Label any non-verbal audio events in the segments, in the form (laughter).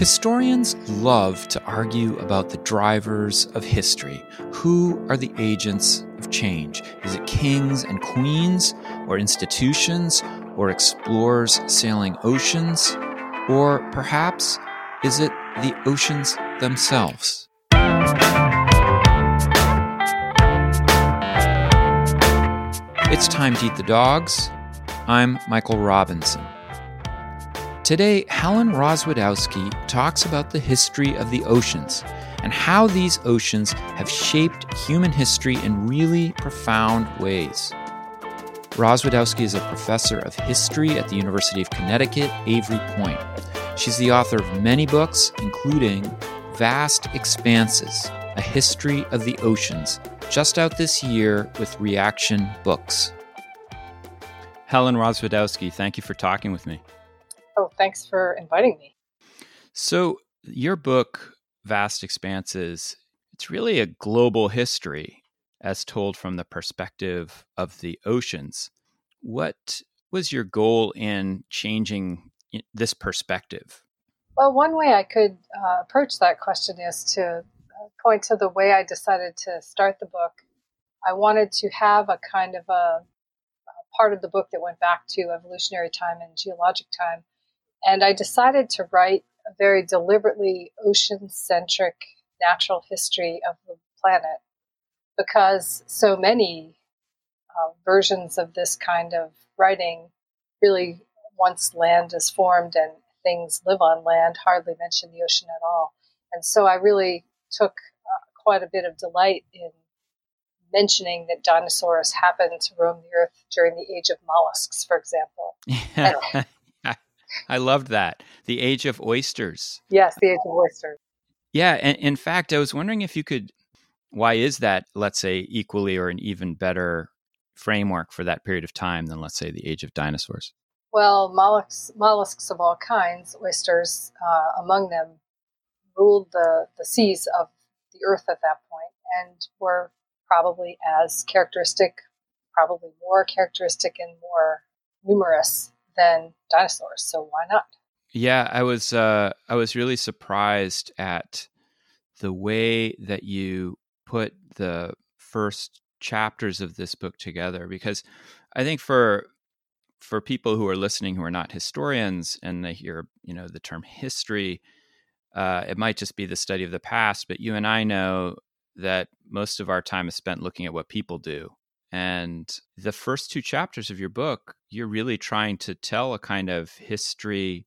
Historians love to argue about the drivers of history. Who are the agents of change? Is it kings and queens, or institutions, or explorers sailing oceans? Or perhaps is it the oceans themselves? It's time to eat the dogs. I'm Michael Robinson. Today, Helen Rozwadowski talks about the history of the oceans and how these oceans have shaped human history in really profound ways. Rozwadowski is a professor of history at the University of Connecticut, Avery Point. She's the author of many books, including Vast Expanses A History of the Oceans, just out this year with Reaktion Books. Helen Rozwadowski, thank you for talking with me. Oh, thanks for inviting me. So, your book, Vast Expanses, it's really a global history as told from the perspective of the oceans. What was your goal in changing this perspective? Well, one way I could uh, approach that question is to uh, point to the way I decided to start the book. I wanted to have a kind of a, a part of the book that went back to evolutionary time and geologic time and I decided to write a very deliberately ocean centric natural history of the planet because so many uh, versions of this kind of writing really, once land is formed and things live on land, hardly mention the ocean at all. And so I really took uh, quite a bit of delight in mentioning that dinosaurs happened to roam the earth during the age of mollusks, for example. (laughs) and, I loved that. The Age of Oysters. Yes, the Age of Oysters. Yeah, and in fact, I was wondering if you could. Why is that? Let's say equally or an even better framework for that period of time than, let's say, the Age of Dinosaurs. Well, mollusks, mollusks of all kinds, oysters uh, among them, ruled the, the seas of the earth at that point and were probably as characteristic, probably more characteristic and more numerous than dinosaurs. So why not? Yeah, I was uh, I was really surprised at the way that you put the first chapters of this book together because I think for for people who are listening who are not historians and they hear you know the term history, uh, it might just be the study of the past. But you and I know that most of our time is spent looking at what people do and the first two chapters of your book, you're really trying to tell a kind of history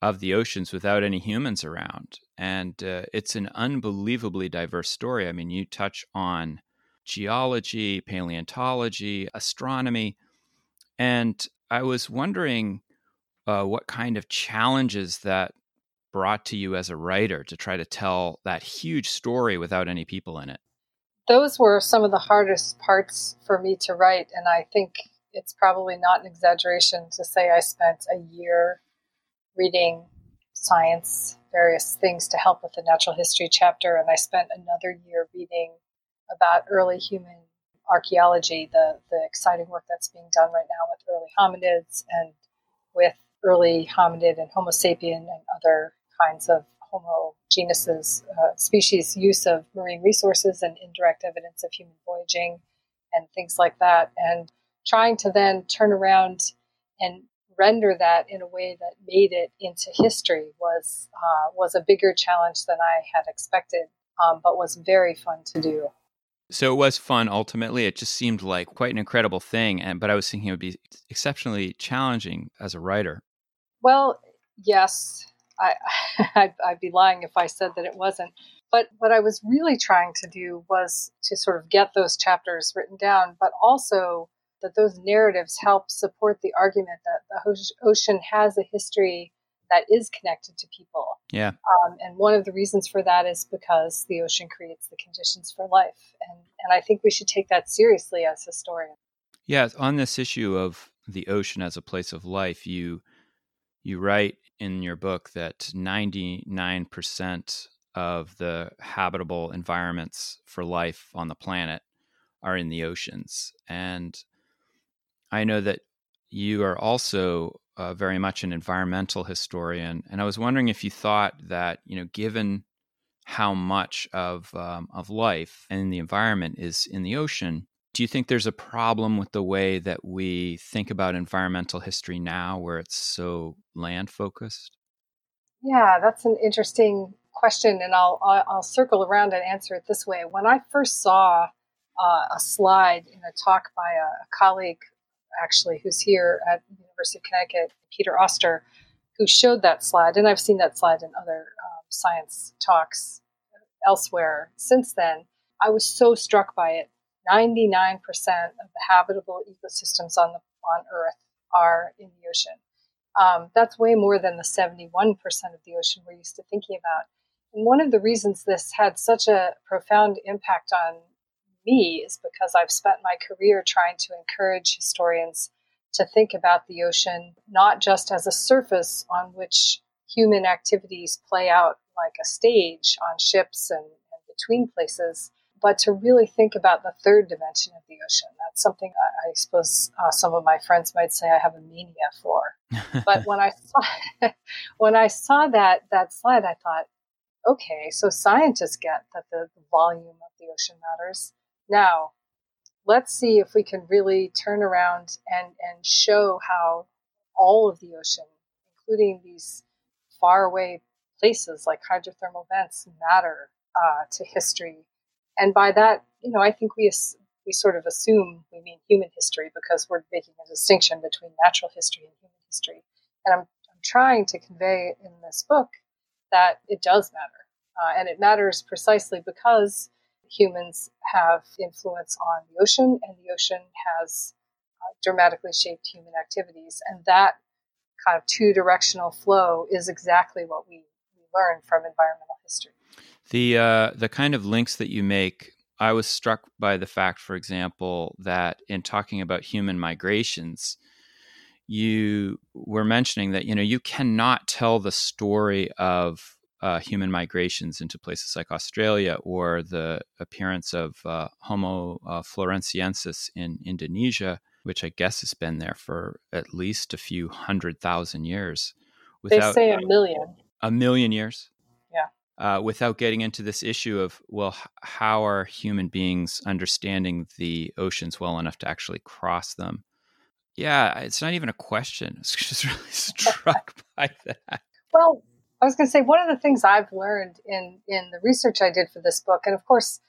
of the oceans without any humans around. And uh, it's an unbelievably diverse story. I mean, you touch on geology, paleontology, astronomy. And I was wondering uh, what kind of challenges that brought to you as a writer to try to tell that huge story without any people in it those were some of the hardest parts for me to write. And I think it's probably not an exaggeration to say I spent a year reading science, various things to help with the natural history chapter. And I spent another year reading about early human archaeology, the, the exciting work that's being done right now with early hominids and with early hominid and Homo sapien and other kinds of Homo genus's uh, species use of marine resources and indirect evidence of human voyaging and things like that, and trying to then turn around and render that in a way that made it into history was uh, was a bigger challenge than I had expected, um, but was very fun to do. So it was fun. Ultimately, it just seemed like quite an incredible thing, and but I was thinking it would be exceptionally challenging as a writer. Well, yes, I, (laughs) I'd, I'd be lying if I said that it wasn't. But what I was really trying to do was to sort of get those chapters written down, but also that those narratives help support the argument that the ocean has a history that is connected to people. Yeah. Um, and one of the reasons for that is because the ocean creates the conditions for life. And, and I think we should take that seriously as historians. Yeah. On this issue of the ocean as a place of life, you you write in your book that 99% of the habitable environments for life on the planet are in the oceans. And I know that you are also uh, very much an environmental historian, and I was wondering if you thought that you know, given how much of um, of life and the environment is in the ocean, do you think there's a problem with the way that we think about environmental history now, where it's so land focused? Yeah, that's an interesting question, and I'll I'll circle around and answer it this way. When I first saw uh, a slide in a talk by a, a colleague, actually, who's here at the University of Connecticut, Peter Auster, who showed that slide, and I've seen that slide in other um, science talks elsewhere since then. I was so struck by it. 99% of the habitable ecosystems on the on Earth are in the ocean. Um, that's way more than the 71% of the ocean we're used to thinking about. And one of the reasons this had such a profound impact on me is because I've spent my career trying to encourage historians to think about the ocean not just as a surface on which human activities play out like a stage on ships and, and between places, but to really think about the third dimension of the ocean. That's something I, I suppose uh, some of my friends might say I have a mania for. (laughs) but when I saw (laughs) when I saw that that slide, I thought, okay, so scientists get that the, the volume of the ocean matters. Now, let's see if we can really turn around and, and show how all of the ocean, including these faraway places like hydrothermal vents, matter uh, to history. And by that, you know, I think we we sort of assume we mean human history because we're making a distinction between natural history and human history. And I'm, I'm trying to convey in this book that it does matter. Uh, and it matters precisely because humans have influence on the ocean and the ocean has uh, dramatically shaped human activities. And that kind of two directional flow is exactly what we, we learn from environmental history. The, uh, the kind of links that you make I was struck by the fact, for example, that in talking about human migrations, you were mentioning that you know you cannot tell the story of uh, human migrations into places like Australia or the appearance of uh, Homo uh, floresiensis in Indonesia, which I guess has been there for at least a few hundred thousand years. Without, they say a million. A million years. Uh, without getting into this issue of well, how are human beings understanding the oceans well enough to actually cross them? Yeah, it's not even a question. (laughs) I was just really (laughs) struck by that. Well, I was going to say one of the things I've learned in in the research I did for this book, and of course,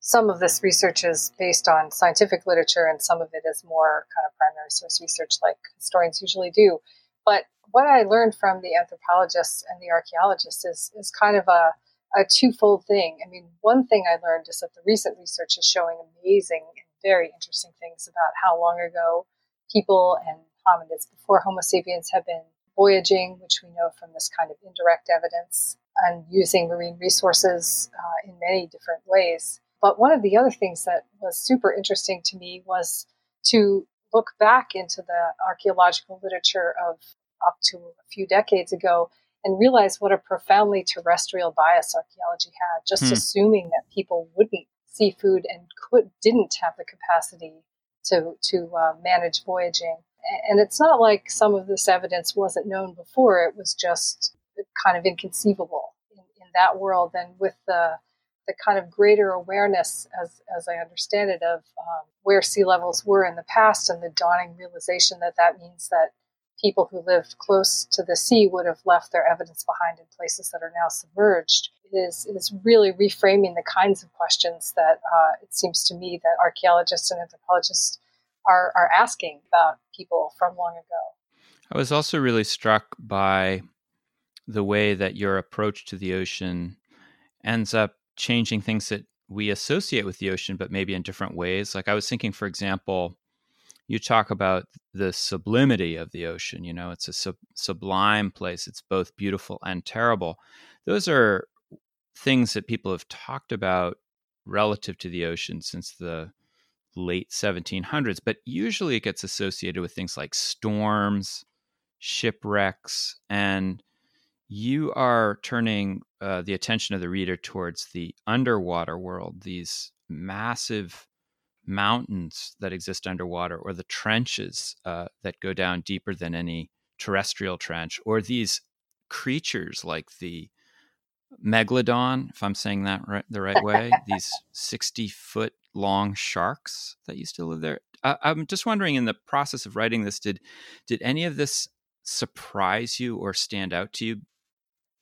some of this research is based on scientific literature, and some of it is more kind of primary source research, like historians usually do. But what I learned from the anthropologists and the archaeologists is is kind of a a twofold thing. I mean, one thing I learned is that the recent research is showing amazing and very interesting things about how long ago people and hominids before Homo sapiens have been voyaging, which we know from this kind of indirect evidence, and using marine resources uh, in many different ways. But one of the other things that was super interesting to me was to look back into the archaeological literature of up to a few decades ago and realize what a profoundly terrestrial bias archaeology had, just hmm. assuming that people wouldn't see food and could didn't have the capacity to to uh, manage voyaging and it's not like some of this evidence wasn't known before. It was just kind of inconceivable in, in that world. And with the the kind of greater awareness, as as I understand it, of um, where sea levels were in the past, and the dawning realization that that means that people who lived close to the sea would have left their evidence behind in places that are now submerged. Is, is really reframing the kinds of questions that uh, it seems to me that archaeologists and anthropologists are, are asking about people from long ago. I was also really struck by the way that your approach to the ocean ends up changing things that we associate with the ocean, but maybe in different ways. Like I was thinking, for example, you talk about the sublimity of the ocean. You know, it's a sub- sublime place. It's both beautiful and terrible. Those are things that people have talked about relative to the ocean since the late 1700s, but usually it gets associated with things like storms, shipwrecks, and you are turning uh, the attention of the reader towards the underwater world, these massive mountains that exist underwater or the trenches uh, that go down deeper than any terrestrial trench or these creatures like the megalodon if i'm saying that right the right way (laughs) these 60 foot long sharks that used to live there. I, i'm just wondering in the process of writing this did did any of this surprise you or stand out to you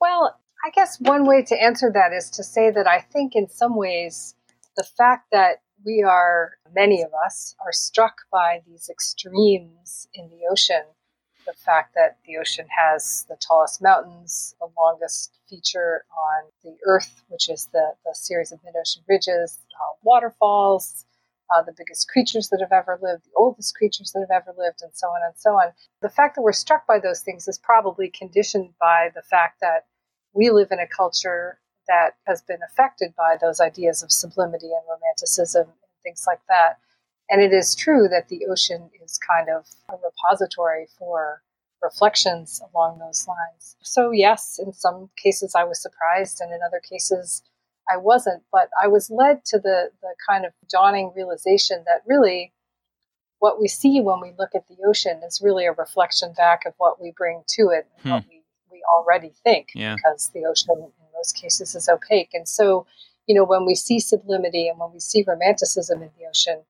well i guess one way to answer that is to say that i think in some ways the fact that we are, many of us, are struck by these extremes in the ocean. The fact that the ocean has the tallest mountains, the longest feature on the Earth, which is the, the series of mid ocean ridges, uh, waterfalls, uh, the biggest creatures that have ever lived, the oldest creatures that have ever lived, and so on and so on. The fact that we're struck by those things is probably conditioned by the fact that we live in a culture that has been affected by those ideas of sublimity and romanticism and things like that. And it is true that the ocean is kind of a repository for reflections along those lines. So, yes, in some cases I was surprised, and in other cases I wasn't. But I was led to the, the kind of dawning realization that really what we see when we look at the ocean is really a reflection back of what we bring to it and hmm. what we, we already think, yeah. because the ocean in most cases is opaque. And so, you know, when we see sublimity and when we see romanticism in the ocean,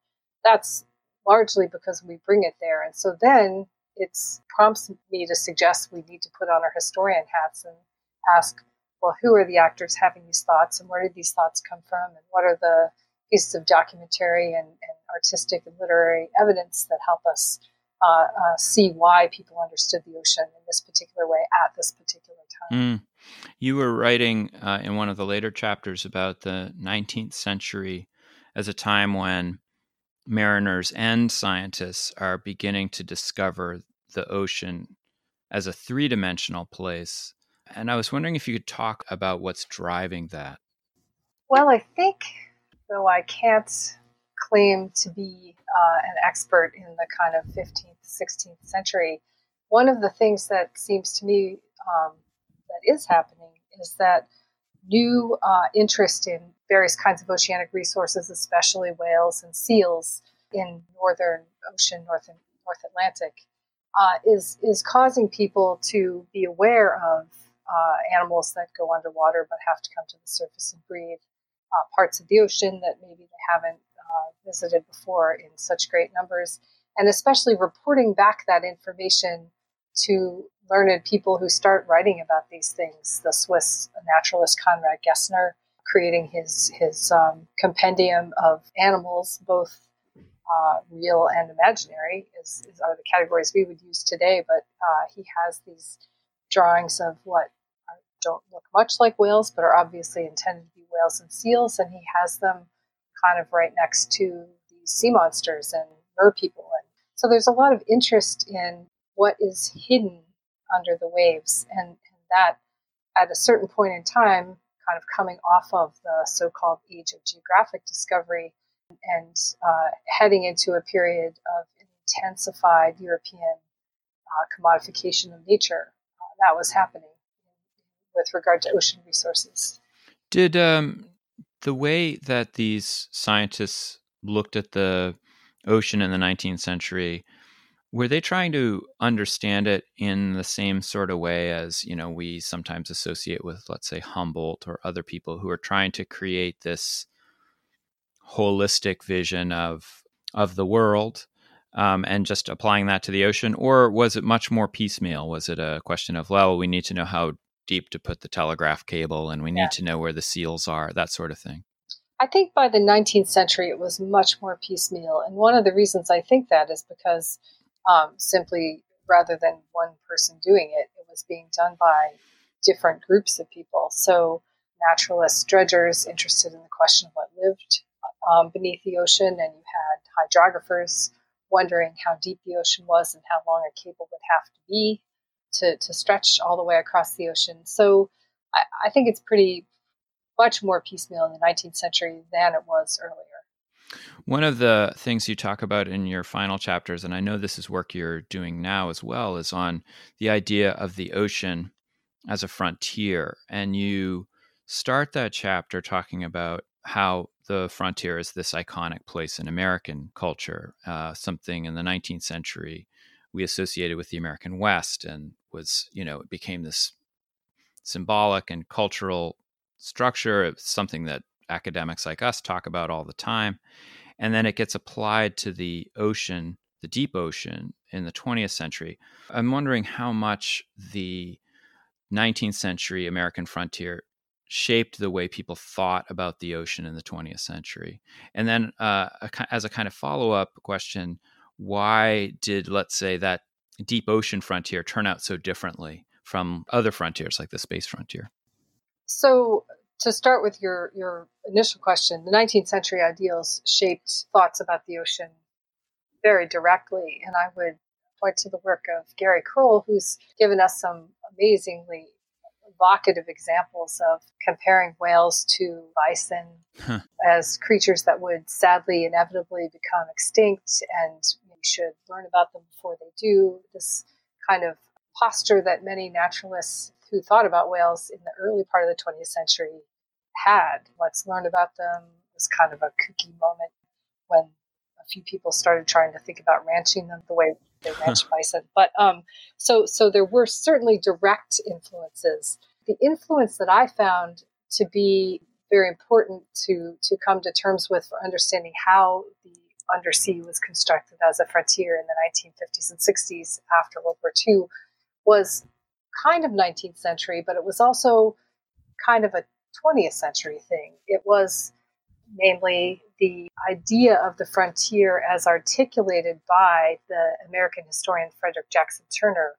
that's largely because we bring it there. And so then it prompts me to suggest we need to put on our historian hats and ask, well, who are the actors having these thoughts and where did these thoughts come from and what are the pieces of documentary and, and artistic and literary evidence that help us uh, uh, see why people understood the ocean in this particular way at this particular time. Mm. You were writing uh, in one of the later chapters about the 19th century as a time when mariners and scientists are beginning to discover the ocean as a three dimensional place. And I was wondering if you could talk about what's driving that. Well, I think, though I can't claim to be uh, an expert in the kind of 15th, 16th century, one of the things that seems to me um, that is happening is that new uh, interest in various kinds of oceanic resources, especially whales and seals in northern ocean, north North Atlantic, uh, is is causing people to be aware of uh, animals that go underwater but have to come to the surface and breathe, uh, parts of the ocean that maybe they haven't uh, visited before in such great numbers, and especially reporting back that information to learned people who start writing about these things. The Swiss naturalist Conrad Gessner creating his his um, compendium of animals, both uh, real and imaginary, is, is, are the categories we would use today. But uh, he has these drawings of what don't look much like whales, but are obviously intended to be whales and seals, and he has them kind of right next to these sea monsters and mer people. And so there's a lot of interest in what is hidden under the waves. And, and that, at a certain point in time, kind of coming off of the so called age of geographic discovery and uh, heading into a period of intensified European uh, commodification of nature, uh, that was happening with regard to ocean resources. Did um, the way that these scientists looked at the ocean in the 19th century were they trying to understand it in the same sort of way as you know we sometimes associate with let's say humboldt or other people who are trying to create this holistic vision of of the world um, and just applying that to the ocean or was it much more piecemeal was it a question of well we need to know how deep to put the telegraph cable and we need yeah. to know where the seals are that sort of thing I think by the 19th century it was much more piecemeal. And one of the reasons I think that is because um, simply rather than one person doing it, it was being done by different groups of people. So, naturalists, dredgers interested in the question of what lived um, beneath the ocean, and you had hydrographers wondering how deep the ocean was and how long a cable would have to be to, to stretch all the way across the ocean. So, I, I think it's pretty much more piecemeal in the 19th century than it was earlier. One of the things you talk about in your final chapters, and I know this is work you're doing now as well, is on the idea of the ocean as a frontier. And you start that chapter talking about how the frontier is this iconic place in American culture, uh, something in the 19th century we associated with the American West, and was you know it became this symbolic and cultural structure. It's something that academics like us talk about all the time, and then it gets applied to the ocean, the deep ocean, in the 20th century. I'm wondering how much the 19th century American frontier shaped the way people thought about the ocean in the 20th century. And then, uh, as a kind of follow up question, why did, let's say, that deep ocean frontier turn out so differently from other frontiers like the space frontier? So, to start with your, your initial question, the 19th century ideals shaped thoughts about the ocean very directly. And I would point to the work of Gary Kroll, who's given us some amazingly evocative examples of comparing whales to bison huh. as creatures that would sadly inevitably become extinct and we should learn about them before they do. This kind of posture that many naturalists who thought about whales in the early part of the 20th century had. Let's learn about them it was kind of a kooky moment when a few people started trying to think about ranching them the way they ranch bison. But um, so so there were certainly direct influences. The influence that I found to be very important to to come to terms with for understanding how the undersea was constructed as a frontier in the 1950s and 60s after World War II was kind of 19th century, but it was also kind of a 20th century thing. It was namely the idea of the frontier as articulated by the American historian Frederick Jackson Turner,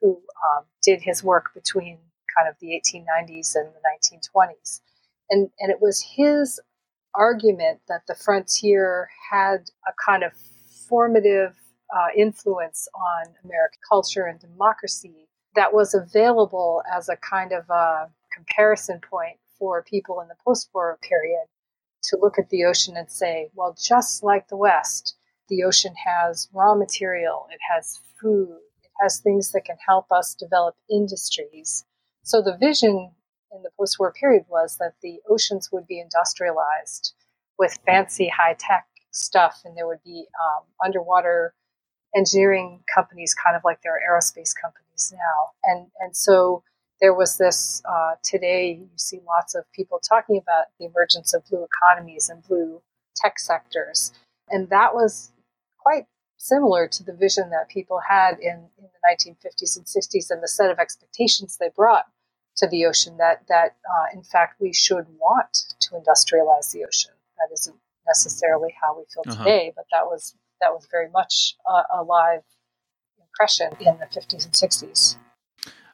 who um, did his work between kind of the 1890s and the 1920s. And, and it was his argument that the frontier had a kind of formative uh, influence on American culture and democracy that was available as a kind of a comparison point for people in the post war period to look at the ocean and say, well, just like the West, the ocean has raw material, it has food, it has things that can help us develop industries. So the vision in the post war period was that the oceans would be industrialized with fancy high tech stuff, and there would be um, underwater engineering companies, kind of like there are aerospace companies now. And, and so there was this uh, today you see lots of people talking about the emergence of blue economies and blue tech sectors and that was quite similar to the vision that people had in, in the 1950s and 60s and the set of expectations they brought to the ocean that that uh, in fact we should want to industrialize the ocean that isn't necessarily how we feel uh-huh. today but that was that was very much a, a live impression in the 50s and 60s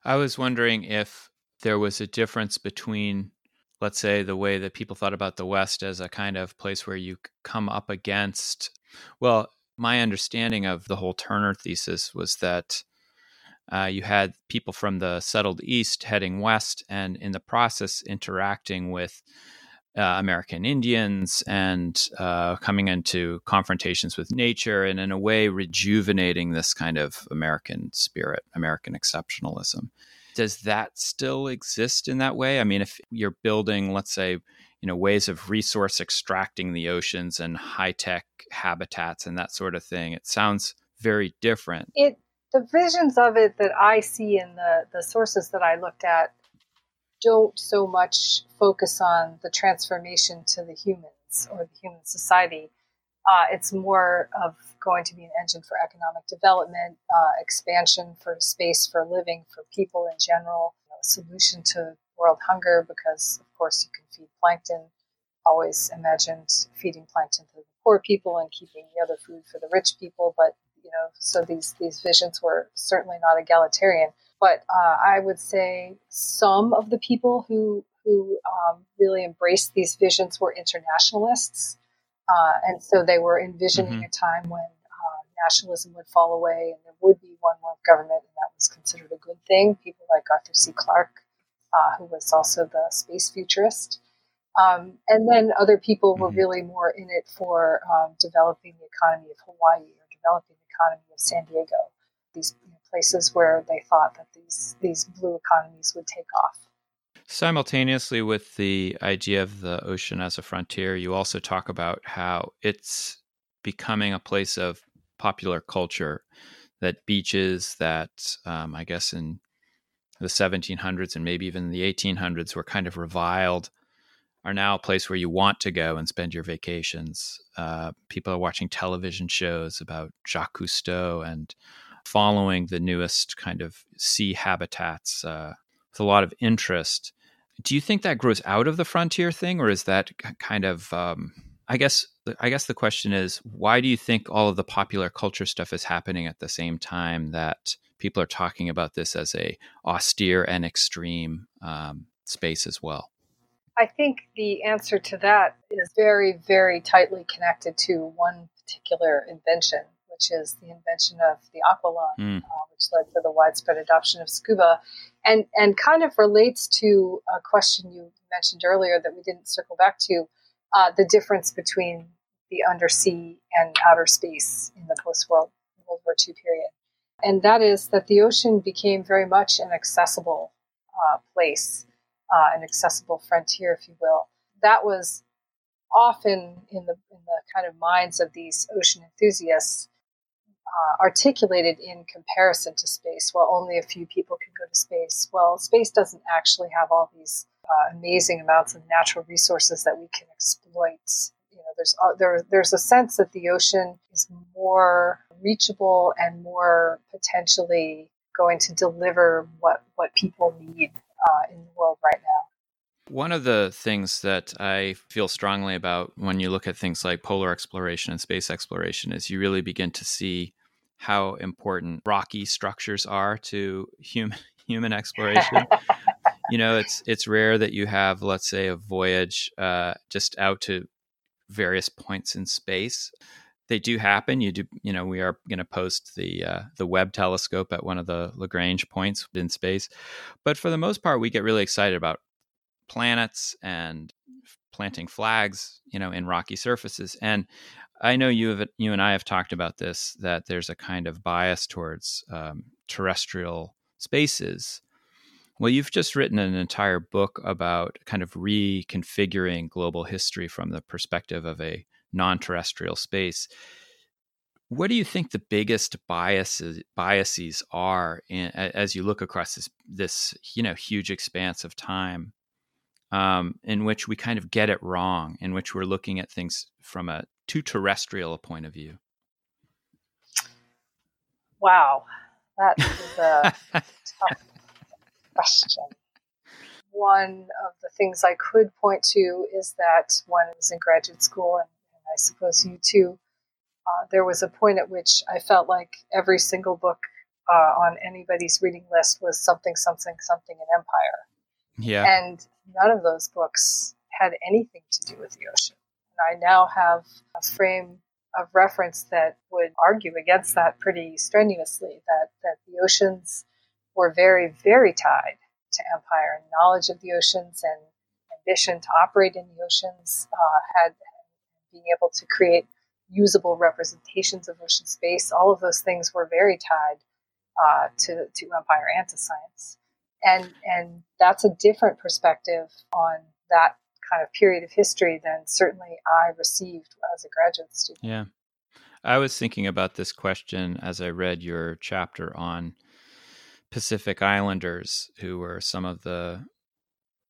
I was wondering if there was a difference between, let's say, the way that people thought about the West as a kind of place where you come up against. Well, my understanding of the whole Turner thesis was that uh, you had people from the settled East heading west, and in the process, interacting with uh, American Indians and uh, coming into confrontations with nature, and in a way, rejuvenating this kind of American spirit, American exceptionalism. Does that still exist in that way? I mean, if you're building, let's say, you know, ways of resource extracting the oceans and high tech habitats and that sort of thing, it sounds very different. It the visions of it that I see in the the sources that I looked at don't so much focus on the transformation to the humans or the human society. Uh, it's more of going to be an engine for economic development, uh, expansion for space for living for people in general, you know, a solution to world hunger because, of course, you can feed plankton. Always imagined feeding plankton to the poor people and keeping the other food for the rich people, but so these these visions were certainly not egalitarian. But uh, I would say some of the people who who um, really embraced these visions were internationalists, uh, and so they were envisioning mm-hmm. a time when uh, nationalism would fall away and there would be one world government, and that was considered a good thing. People like Arthur C. Clarke, uh, who was also the space futurist. Um, and then other people were mm-hmm. really more in it for um, developing the economy of Hawaii or developing the economy of San Diego. These places where they thought that these these blue economies would take off. Simultaneously with the idea of the ocean as a frontier, you also talk about how it's becoming a place of popular culture. That beaches that um, I guess in the 1700s and maybe even the 1800s were kind of reviled are now a place where you want to go and spend your vacations. Uh, people are watching television shows about Jacques Cousteau and following the newest kind of sea habitats uh, with a lot of interest. Do you think that grows out of the frontier thing, or is that kind of? Um, I guess I guess the question is, why do you think all of the popular culture stuff is happening at the same time that people are talking about this as a austere and extreme um, space as well? I think the answer to that is very, very tightly connected to one particular invention, which is the invention of the aqualung, mm. uh, which led to the widespread adoption of scuba, and and kind of relates to a question you mentioned earlier that we didn't circle back to, uh, the difference between the undersea and outer space in the post-World World War II period, and that is that the ocean became very much an accessible uh, place uh, an accessible frontier, if you will. That was often in the in the kind of minds of these ocean enthusiasts uh, articulated in comparison to space. Well, only a few people can go to space. Well, space doesn't actually have all these uh, amazing amounts of natural resources that we can exploit. You know, there's uh, there, there's a sense that the ocean is more reachable and more potentially going to deliver what what people need uh, in the world right now. One of the things that I feel strongly about when you look at things like polar exploration and space exploration is you really begin to see how important rocky structures are to human (laughs) human exploration. (laughs) you know, it's it's rare that you have, let's say, a voyage uh, just out to various points in space they do happen. You do, you know, we are going to post the uh, the Webb telescope at one of the Lagrange points in space, but for the most part, we get really excited about planets and planting flags, you know, in rocky surfaces. And I know you have, you and I have talked about this that there's a kind of bias towards um, terrestrial spaces. Well, you've just written an entire book about kind of reconfiguring global history from the perspective of a non-terrestrial space. What do you think the biggest biases biases are in, as you look across this this you know huge expanse of time um, in which we kind of get it wrong in which we're looking at things from a too terrestrial a point of view? Wow. That is a (laughs) tough question. One of the things i could point to is that when i was in graduate school and I suppose you too. Uh, there was a point at which I felt like every single book uh, on anybody's reading list was something, something, something in Empire. Yeah. And none of those books had anything to do with the ocean. And I now have a frame of reference that would argue against that pretty strenuously that, that the oceans were very, very tied to empire. And knowledge of the oceans and ambition to operate in the oceans uh, had being able to create usable representations of ocean space, all of those things were very tied uh, to, to empire and to science. And, and that's a different perspective on that kind of period of history than certainly I received as a graduate student. Yeah. I was thinking about this question as I read your chapter on Pacific Islanders, who were some of the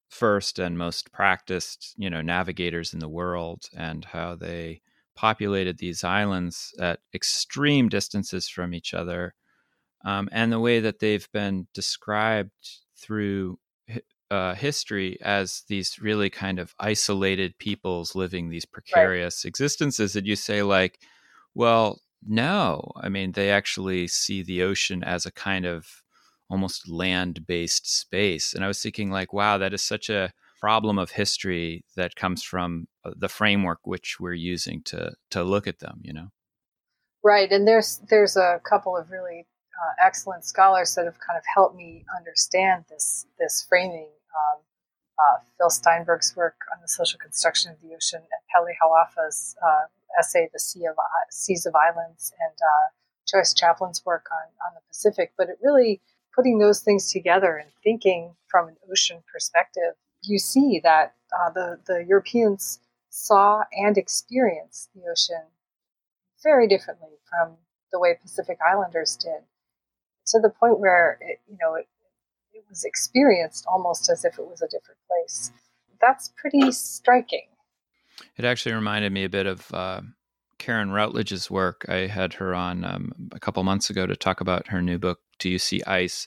first and most practiced, you know, navigators in the world and how they populated these islands at extreme distances from each other. Um, and the way that they've been described through uh, history as these really kind of isolated peoples living these precarious right. existences that you say like well no i mean they actually see the ocean as a kind of almost land based space. And I was thinking, like, wow, that is such a problem of history that comes from uh, the framework which we're using to to look at them. You know, right? And there's there's a couple of really uh, excellent scholars that have kind of helped me understand this this framing. Um, uh, Phil Steinberg's work on the social construction of the ocean, and Peli Hau'ofa's uh, essay, "The Sea of Seas of Islands," and uh, Joyce Chaplin's work on on the Pacific. But it really putting those things together and thinking from an ocean perspective, you see that uh, the, the Europeans saw and experienced the ocean very differently from the way Pacific Islanders did, to the point where it, you know it, it was experienced almost as if it was a different place. That's pretty striking. It actually reminded me a bit of uh, Karen Routledge's work. I had her on um, a couple months ago to talk about her new book, Do You See Ice?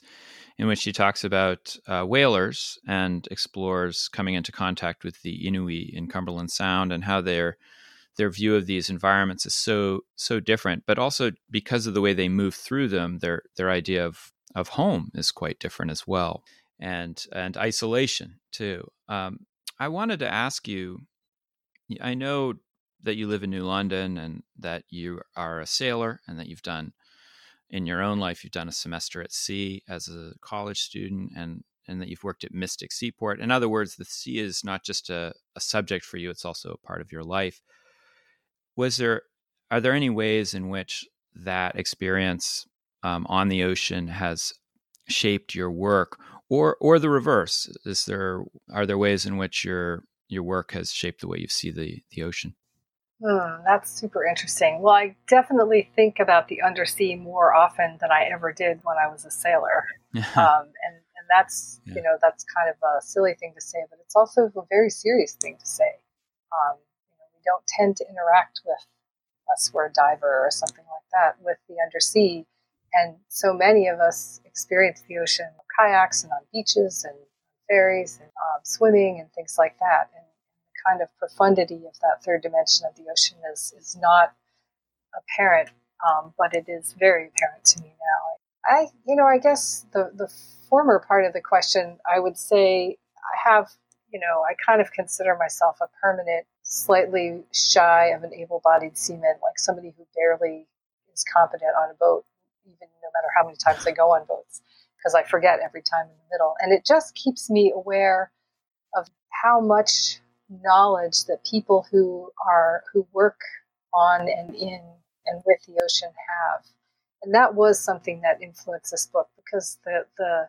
in which she talks about uh, whalers and explores coming into contact with the Inuit in Cumberland Sound and how their their view of these environments is so so different, but also because of the way they move through them, their their idea of of home is quite different as well, and and isolation too. Um, I wanted to ask you. I know that you live in New London and that you are a sailor and that you've done in your own life you've done a semester at sea as a college student and and that you've worked at Mystic Seaport. In other words, the sea is not just a, a subject for you, it's also a part of your life. Was there are there any ways in which that experience um, on the ocean has shaped your work or or the reverse? Is there are there ways in which your your work has shaped the way you see the, the ocean? Hmm, that's super interesting. Well, I definitely think about the undersea more often than I ever did when I was a sailor. um, and, and that's, yeah. you know, that's kind of a silly thing to say, but it's also a very serious thing to say. Um, you know, we don't tend to interact with, unless we're a diver or something like that, with the undersea. And so many of us experience the ocean kayaks and on beaches and ferries and um, swimming and things like that. And kind of profundity of that third dimension of the ocean is, is not apparent, um, but it is very apparent to me now. I, you know, I guess the, the former part of the question, I would say I have, you know, I kind of consider myself a permanent, slightly shy of an able bodied seaman, like somebody who barely is competent on a boat, even no matter how many times I go on boats, because I forget every time in the middle. And it just keeps me aware of how much knowledge that people who are who work on and in and with the ocean have. And that was something that influenced this book because the the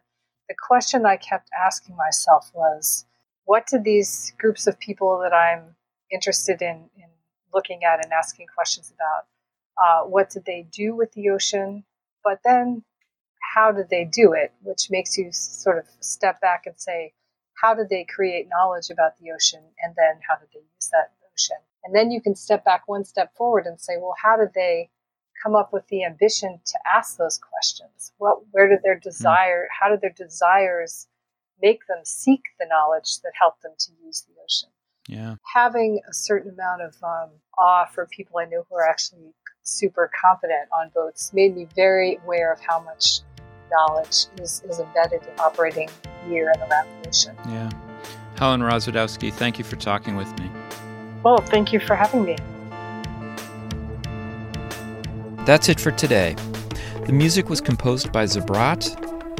the question I kept asking myself was, what did these groups of people that I'm interested in, in looking at and asking questions about, uh, what did they do with the ocean? But then, how did they do it? Which makes you sort of step back and say, how did they create knowledge about the ocean and then how did they use that ocean? And then you can step back one step forward and say well how did they come up with the ambition to ask those questions? What where did their hmm. desire how did their desires make them seek the knowledge that helped them to use the ocean? Yeah. Having a certain amount of um, awe for people i know who are actually super competent on boats made me very aware of how much knowledge is, is embedded in operating near and around the ocean. Yeah. Helen Rozwadowski, thank you for talking with me. Well, thank you for having me. That's it for today. The music was composed by Zabrat